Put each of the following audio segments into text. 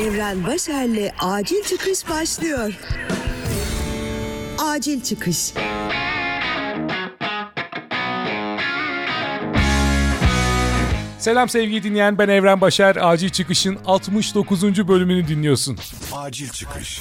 Evren Başer'le Acil Çıkış başlıyor. Acil Çıkış. Selam sevgili dinleyen ben Evren Başar. Acil Çıkış'ın 69. bölümünü dinliyorsun. Acil çıkış.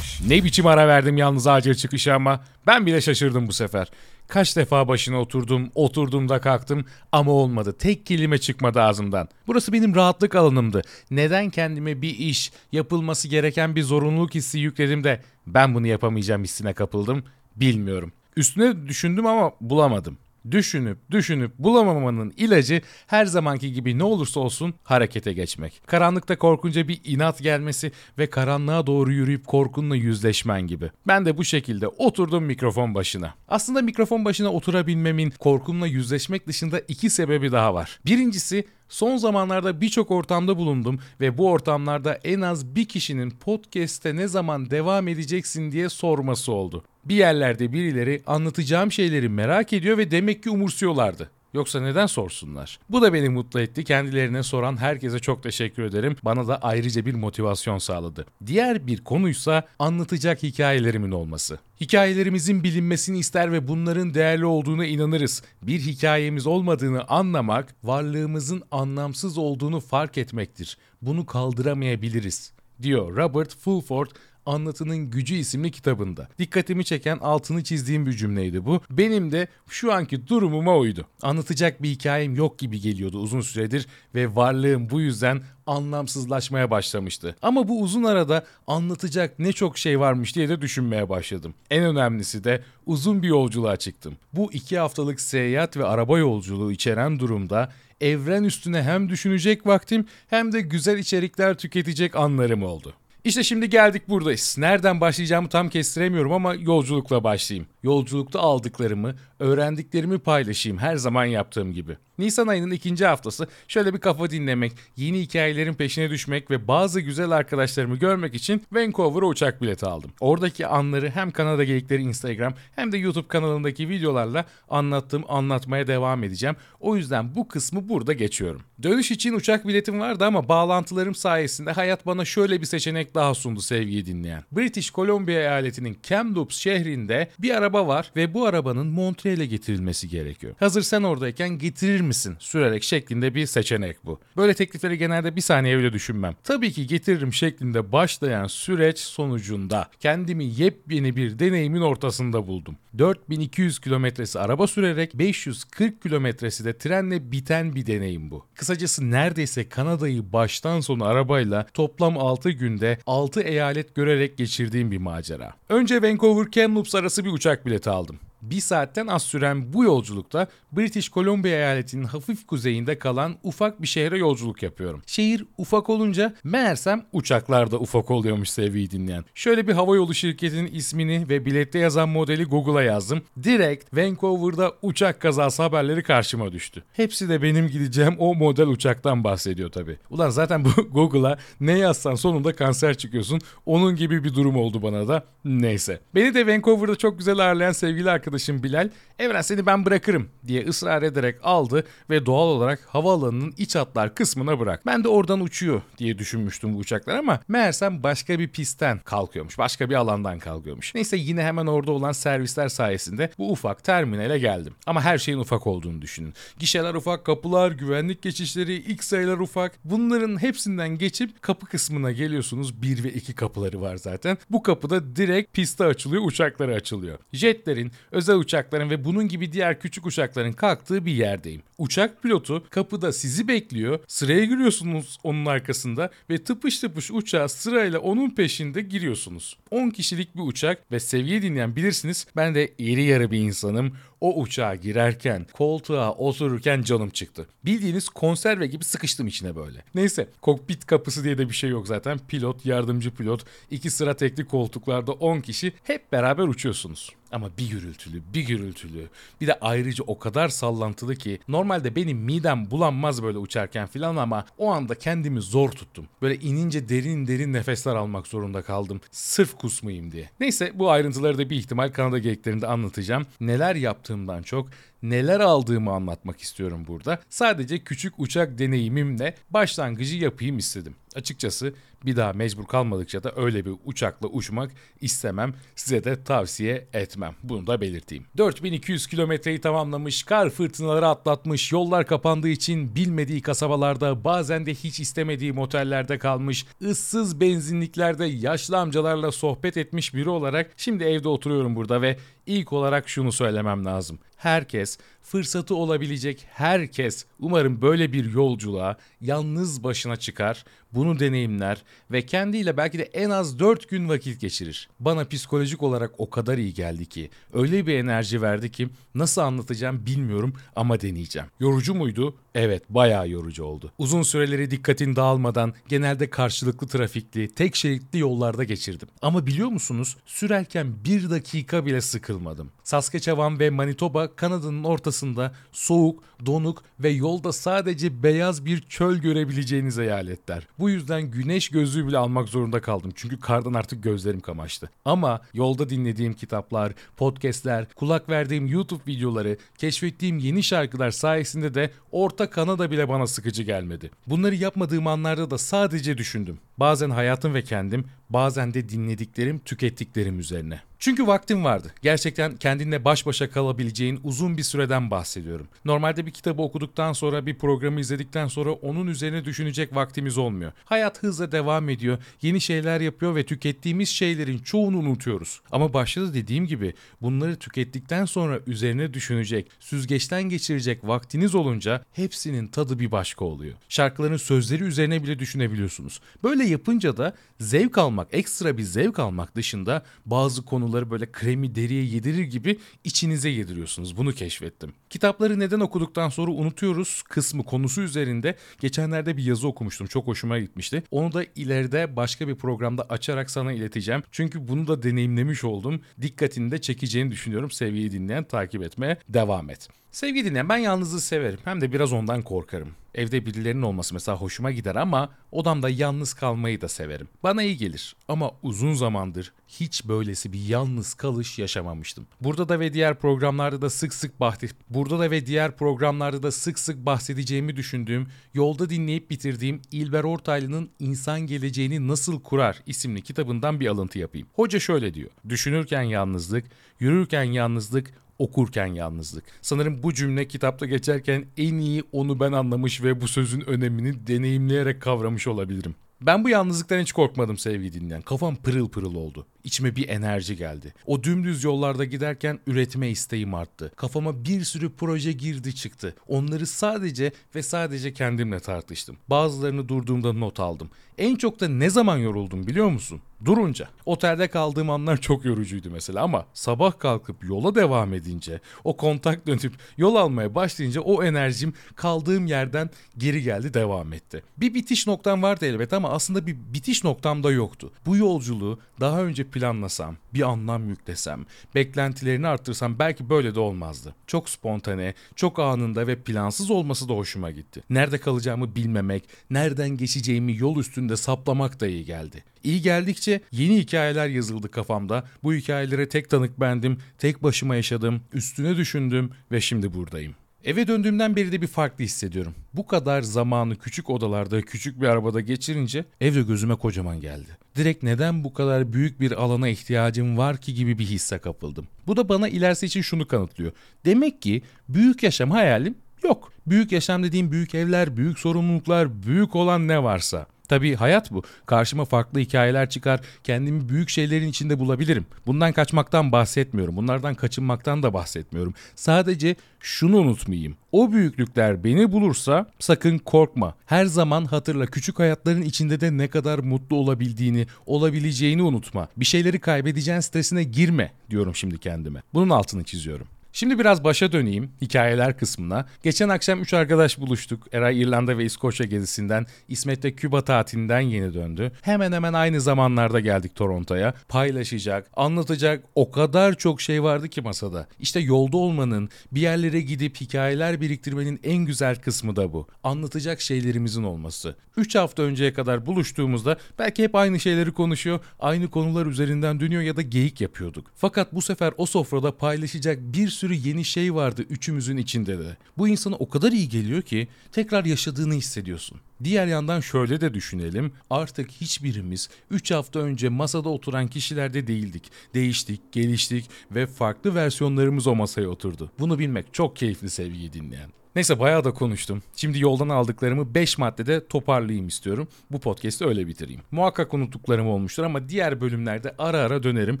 Ne biçim ara verdim yalnız acil çıkışa ama ben bile şaşırdım bu sefer. Kaç defa başına oturdum, oturdum da kalktım ama olmadı. Tek kelime çıkmadı ağzımdan. Burası benim rahatlık alanımdı. Neden kendime bir iş, yapılması gereken bir zorunluluk hissi yükledim de ben bunu yapamayacağım hissine kapıldım? Bilmiyorum. Üstüne düşündüm ama bulamadım. Düşünüp düşünüp bulamamanın ilacı her zamanki gibi ne olursa olsun harekete geçmek. Karanlıkta korkunca bir inat gelmesi ve karanlığa doğru yürüyüp korkunla yüzleşmen gibi. Ben de bu şekilde oturdum mikrofon başına. Aslında mikrofon başına oturabilmemin korkumla yüzleşmek dışında iki sebebi daha var. Birincisi Son zamanlarda birçok ortamda bulundum ve bu ortamlarda en az bir kişinin podcast'te ne zaman devam edeceksin diye sorması oldu. Bir yerlerde birileri anlatacağım şeyleri merak ediyor ve demek ki umursuyorlardı. Yoksa neden sorsunlar? Bu da beni mutlu etti. Kendilerine soran herkese çok teşekkür ederim. Bana da ayrıca bir motivasyon sağladı. Diğer bir konuysa anlatacak hikayelerimin olması. Hikayelerimizin bilinmesini ister ve bunların değerli olduğuna inanırız. Bir hikayemiz olmadığını anlamak, varlığımızın anlamsız olduğunu fark etmektir. Bunu kaldıramayabiliriz diyor Robert Fulford Anlatının Gücü isimli kitabında. Dikkatimi çeken altını çizdiğim bir cümleydi bu. Benim de şu anki durumuma uydu. Anlatacak bir hikayem yok gibi geliyordu uzun süredir ve varlığım bu yüzden anlamsızlaşmaya başlamıştı. Ama bu uzun arada anlatacak ne çok şey varmış diye de düşünmeye başladım. En önemlisi de uzun bir yolculuğa çıktım. Bu iki haftalık seyahat ve araba yolculuğu içeren durumda evren üstüne hem düşünecek vaktim hem de güzel içerikler tüketecek anlarım oldu. İşte şimdi geldik buradayız. Nereden başlayacağımı tam kestiremiyorum ama yolculukla başlayayım. Yolculukta aldıklarımı, öğrendiklerimi paylaşayım her zaman yaptığım gibi. Nisan ayının ikinci haftası şöyle bir kafa dinlemek, yeni hikayelerin peşine düşmek ve bazı güzel arkadaşlarımı görmek için Vancouver'a uçak bileti aldım. Oradaki anları hem Kanada Geyikleri Instagram hem de YouTube kanalındaki videolarla anlattığım anlatmaya devam edeceğim. O yüzden bu kısmı burada geçiyorum. Dönüş için uçak biletim vardı ama bağlantılarım sayesinde hayat bana şöyle bir seçenek daha sundu sevgili dinleyen. British Columbia eyaletinin Kamloops şehrinde bir araba var ve bu arabanın Montreal'e getirilmesi gerekiyor. Hazır sen oradayken getirir misin sürerek şeklinde bir seçenek bu. Böyle teklifleri genelde bir saniye bile düşünmem. Tabii ki getiririm şeklinde başlayan süreç sonucunda kendimi yepyeni bir deneyimin ortasında buldum. 4200 kilometresi araba sürerek 540 kilometresi de trenle biten bir deneyim bu. Kısacası neredeyse Kanada'yı baştan sona arabayla toplam 6 günde 6 eyalet görerek geçirdiğim bir macera. Önce Vancouver Kamloops arası bir uçak bileti aldım. Bir saatten az süren bu yolculukta British Columbia eyaletinin hafif kuzeyinde kalan ufak bir şehre yolculuk yapıyorum. Şehir ufak olunca meğersem uçaklar da ufak oluyormuş sevgili dinleyen. Şöyle bir havayolu şirketinin ismini ve bilette yazan modeli Google'a yazdım. Direkt Vancouver'da uçak kazası haberleri karşıma düştü. Hepsi de benim gideceğim o model uçaktan bahsediyor tabi. Ulan zaten bu Google'a ne yazsan sonunda kanser çıkıyorsun. Onun gibi bir durum oldu bana da. Neyse. Beni de Vancouver'da çok güzel ağırlayan sevgili arkadaşım arkadaşım Bilal, Evren seni ben bırakırım diye ısrar ederek aldı ve doğal olarak havaalanının iç hatlar kısmına bırak. Ben de oradan uçuyor diye düşünmüştüm bu uçaklar ama meğersem başka bir pistten kalkıyormuş. Başka bir alandan kalkıyormuş. Neyse yine hemen orada olan servisler sayesinde bu ufak terminale geldim. Ama her şeyin ufak olduğunu düşünün. Gişeler ufak, kapılar, güvenlik geçişleri, ilk sayılar ufak. Bunların hepsinden geçip kapı kısmına geliyorsunuz. Bir ve iki kapıları var zaten. Bu kapıda direkt piste açılıyor, uçakları açılıyor. Jetlerin, özel uçakların ve bunun gibi diğer küçük uçakların kalktığı bir yerdeyim. Uçak pilotu kapıda sizi bekliyor. Sıraya giriyorsunuz onun arkasında ve tıpış tıpış uçağa sırayla onun peşinde giriyorsunuz. 10 kişilik bir uçak ve seviye dinleyen bilirsiniz ben de iri yarı bir insanım. O uçağa girerken, koltuğa otururken canım çıktı. Bildiğiniz konserve gibi sıkıştım içine böyle. Neyse kokpit kapısı diye de bir şey yok zaten. Pilot, yardımcı pilot, iki sıra tekli koltuklarda 10 kişi hep beraber uçuyorsunuz. Ama bir gürültülü, bir gürültülü. Bir de ayrıca o kadar sallantılı ki normalde benim midem bulanmaz böyle uçarken filan ama o anda kendimi zor tuttum. Böyle inince derin derin nefesler almak zorunda kaldım. Sırf kusmayayım diye. Neyse bu ayrıntıları da bir ihtimal Kanada geyiklerinde anlatacağım. Neler yaptığımdan çok neler aldığımı anlatmak istiyorum burada. Sadece küçük uçak deneyimimle başlangıcı yapayım istedim. Açıkçası bir daha mecbur kalmadıkça da öyle bir uçakla uçmak istemem. Size de tavsiye etmem. Bunu da belirteyim. 4200 kilometreyi tamamlamış, kar fırtınaları atlatmış, yollar kapandığı için bilmediği kasabalarda bazen de hiç istemediği motellerde kalmış, ıssız benzinliklerde yaşlı amcalarla sohbet etmiş biri olarak şimdi evde oturuyorum burada ve ilk olarak şunu söylemem lazım. Herkes, fırsatı olabilecek herkes umarım böyle bir yolculuğa yalnız başına çıkar, bunu deneyimler ve kendiyle belki de en az 4 gün vakit geçirir. Bana psikolojik olarak o kadar iyi geldi ki, öyle bir enerji verdi ki nasıl anlatacağım bilmiyorum ama deneyeceğim. Yorucu muydu? Evet, bayağı yorucu oldu. Uzun süreleri dikkatin dağılmadan genelde karşılıklı trafikli, tek şeritli yollarda geçirdim. Ama biliyor musunuz? Sürerken bir dakika bile sıkılmadım. Saskatchewan ve Manitoba Kanada'nın ortasında soğuk, donuk ve yolda sadece beyaz bir çöl görebileceğiniz eyaletler. Bu yüzden güneş gözlüğü bile almak zorunda kaldım. Çünkü kardan artık gözlerim kamaştı. Ama yolda dinlediğim kitaplar, podcastler, kulak verdiğim YouTube videoları, keşfettiğim yeni şarkılar sayesinde de Orta Kanada bile bana sıkıcı gelmedi. Bunları yapmadığım anlarda da sadece düşündüm. Bazen hayatım ve kendim, bazen de dinlediklerim, tükettiklerim üzerine. Çünkü vaktim vardı. Gerçekten kendinle baş başa kalabileceğin uzun bir süreden bahsediyorum. Normalde bir kitabı okuduktan sonra, bir programı izledikten sonra onun üzerine düşünecek vaktimiz olmuyor. Hayat hızla devam ediyor, yeni şeyler yapıyor ve tükettiğimiz şeylerin çoğunu unutuyoruz. Ama başta dediğim gibi bunları tükettikten sonra üzerine düşünecek, süzgeçten geçirecek vaktiniz olunca hepsinin tadı bir başka oluyor. Şarkıların sözleri üzerine bile düşünebiliyorsunuz. Böyle yapınca da zevk almak, ekstra bir zevk almak dışında bazı konuları böyle kremi deriye yedirir gibi içinize yediriyorsunuz. Bunu keşfettim. Kitapları neden okuduktan sonra unutuyoruz kısmı konusu üzerinde geçenlerde bir yazı okumuştum. Çok hoşuma gitmişti. Onu da ileride başka bir programda açarak sana ileteceğim. Çünkü bunu da deneyimlemiş oldum. Dikkatini de çekeceğini düşünüyorum. Sevgili dinleyen takip etmeye devam et. Sevgili dinleyen ben yalnızlığı severim. Hem de biraz ondan korkarım. Evde birilerinin olması mesela hoşuma gider ama odamda yalnız kalmayı da severim. Bana iyi gelir ama uzun zamandır hiç böylesi bir yalnız kalış yaşamamıştım. Burada da ve diğer programlarda da sık sık bahset Burada da ve diğer programlarda da sık sık bahsedeceğimi düşündüğüm, yolda dinleyip bitirdiğim İlber Ortaylı'nın İnsan Geleceğini Nasıl Kurar isimli kitabından bir alıntı yapayım. Hoca şöyle diyor. Düşünürken yalnızlık, yürürken yalnızlık, okurken yalnızlık. Sanırım bu cümle kitapta geçerken en iyi onu ben anlamış ve bu sözün önemini deneyimleyerek kavramış olabilirim. Ben bu yalnızlıktan hiç korkmadım sevgili dinleyen. Kafam pırıl pırıl oldu. İçime bir enerji geldi. O dümdüz yollarda giderken üretme isteğim arttı. Kafama bir sürü proje girdi çıktı. Onları sadece ve sadece kendimle tartıştım. Bazılarını durduğumda not aldım. En çok da ne zaman yoruldum biliyor musun? Durunca. Otelde kaldığım anlar çok yorucuydu mesela ama sabah kalkıp yola devam edince, o kontak dönüp yol almaya başlayınca o enerjim kaldığım yerden geri geldi devam etti. Bir bitiş noktam vardı elbet ama aslında bir bitiş noktam da yoktu. Bu yolculuğu daha önce planlasam, bir anlam yüklesem, beklentilerini arttırsam belki böyle de olmazdı. Çok spontane, çok anında ve plansız olması da hoşuma gitti. Nerede kalacağımı bilmemek, nereden geçeceğimi yol üstünde saplamak da iyi geldi. İyi geldikçe yeni hikayeler yazıldı kafamda. Bu hikayelere tek tanık bendim, tek başıma yaşadım, üstüne düşündüm ve şimdi buradayım. Eve döndüğümden beri de bir farklı hissediyorum. Bu kadar zamanı küçük odalarda, küçük bir arabada geçirince evde gözüme kocaman geldi. Direkt neden bu kadar büyük bir alana ihtiyacım var ki gibi bir hisse kapıldım. Bu da bana ilerisi için şunu kanıtlıyor. Demek ki büyük yaşam hayalim yok. Büyük yaşam dediğim büyük evler, büyük sorumluluklar, büyük olan ne varsa. Tabii hayat bu. Karşıma farklı hikayeler çıkar. Kendimi büyük şeylerin içinde bulabilirim. Bundan kaçmaktan bahsetmiyorum. Bunlardan kaçınmaktan da bahsetmiyorum. Sadece şunu unutmayayım. O büyüklükler beni bulursa sakın korkma. Her zaman hatırla küçük hayatların içinde de ne kadar mutlu olabildiğini, olabileceğini unutma. Bir şeyleri kaybedeceğin stresine girme diyorum şimdi kendime. Bunun altını çiziyorum. Şimdi biraz başa döneyim hikayeler kısmına. Geçen akşam 3 arkadaş buluştuk. Eray İrlanda ve İskoçya gezisinden, İsmet de Küba tatilinden yeni döndü. Hemen hemen aynı zamanlarda geldik Toronto'ya. Paylaşacak, anlatacak o kadar çok şey vardı ki masada. İşte yolda olmanın, bir yerlere gidip hikayeler biriktirmenin en güzel kısmı da bu. Anlatacak şeylerimizin olması. 3 hafta önceye kadar buluştuğumuzda belki hep aynı şeyleri konuşuyor, aynı konular üzerinden dönüyor ya da geyik yapıyorduk. Fakat bu sefer o sofrada paylaşacak bir sürü sürü yeni şey vardı üçümüzün içinde de. Bu insana o kadar iyi geliyor ki tekrar yaşadığını hissediyorsun. Diğer yandan şöyle de düşünelim. Artık hiçbirimiz 3 hafta önce masada oturan kişilerde değildik. Değiştik, geliştik ve farklı versiyonlarımız o masaya oturdu. Bunu bilmek çok keyifli sevgili dinleyen. Neyse bayağı da konuştum. Şimdi yoldan aldıklarımı 5 maddede toparlayayım istiyorum. Bu podcast'i öyle bitireyim. Muhakkak unuttuklarım olmuştur ama diğer bölümlerde ara ara dönerim.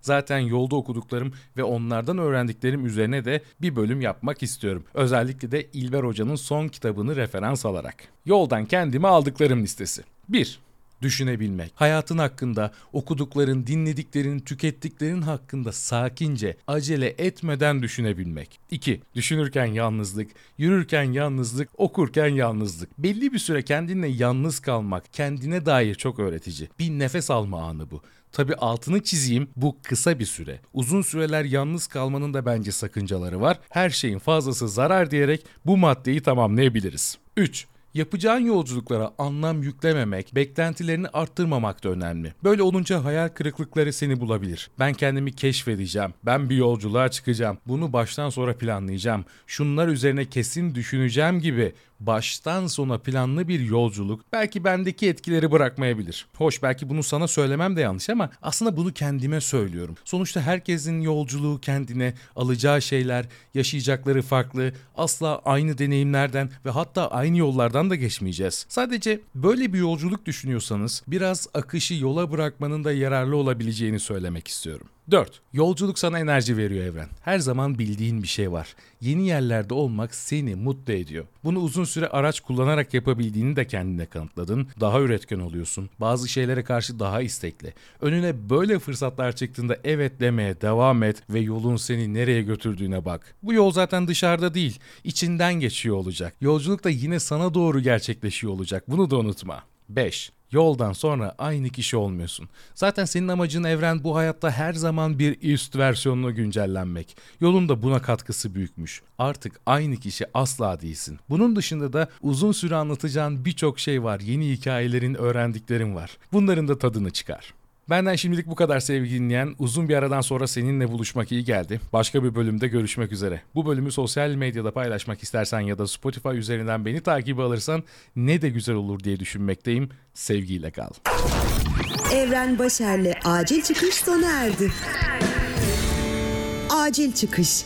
Zaten yolda okuduklarım ve onlardan öğrendiklerim üzerine de bir bölüm yapmak istiyorum. Özellikle de İlber Hoca'nın son kitabını referans alarak. Yoldan kendime aldıklarım listesi. 1 düşünebilmek. Hayatın hakkında, okudukların, dinlediklerin, tükettiklerin hakkında sakince, acele etmeden düşünebilmek. 2. Düşünürken yalnızlık, yürürken yalnızlık, okurken yalnızlık. Belli bir süre kendinle yalnız kalmak, kendine dair çok öğretici. Bir nefes alma anı bu. Tabi altını çizeyim bu kısa bir süre. Uzun süreler yalnız kalmanın da bence sakıncaları var. Her şeyin fazlası zarar diyerek bu maddeyi tamamlayabiliriz. 3. Yapacağın yolculuklara anlam yüklememek, beklentilerini arttırmamak da önemli. Böyle olunca hayal kırıklıkları seni bulabilir. Ben kendimi keşfedeceğim. Ben bir yolculuğa çıkacağım. Bunu baştan sonra planlayacağım. Şunlar üzerine kesin düşüneceğim gibi baştan sona planlı bir yolculuk belki bendeki etkileri bırakmayabilir. Hoş belki bunu sana söylemem de yanlış ama aslında bunu kendime söylüyorum. Sonuçta herkesin yolculuğu kendine, alacağı şeyler, yaşayacakları farklı, asla aynı deneyimlerden ve hatta aynı yollardan da geçmeyeceğiz. Sadece böyle bir yolculuk düşünüyorsanız biraz akışı yola bırakmanın da yararlı olabileceğini söylemek istiyorum. 4. Yolculuk sana enerji veriyor evren. Her zaman bildiğin bir şey var. Yeni yerlerde olmak seni mutlu ediyor. Bunu uzun süre araç kullanarak yapabildiğini de kendine kanıtladın. Daha üretken oluyorsun. Bazı şeylere karşı daha istekli. Önüne böyle fırsatlar çıktığında evet demeye devam et ve yolun seni nereye götürdüğüne bak. Bu yol zaten dışarıda değil, içinden geçiyor olacak. Yolculuk da yine sana doğru gerçekleşiyor olacak. Bunu da unutma. 5. Yoldan sonra aynı kişi olmuyorsun. Zaten senin amacın evren bu hayatta her zaman bir üst versiyonuna güncellenmek. Yolun da buna katkısı büyükmüş. Artık aynı kişi asla değilsin. Bunun dışında da uzun süre anlatacağın birçok şey var. Yeni hikayelerin, öğrendiklerin var. Bunların da tadını çıkar. Benden şimdilik bu kadar sevgili dinleyen. Uzun bir aradan sonra seninle buluşmak iyi geldi. Başka bir bölümde görüşmek üzere. Bu bölümü sosyal medyada paylaşmak istersen ya da Spotify üzerinden beni takip alırsan ne de güzel olur diye düşünmekteyim. Sevgiyle kal. Evren Başer'le acil çıkış sona erdi. Acil çıkış.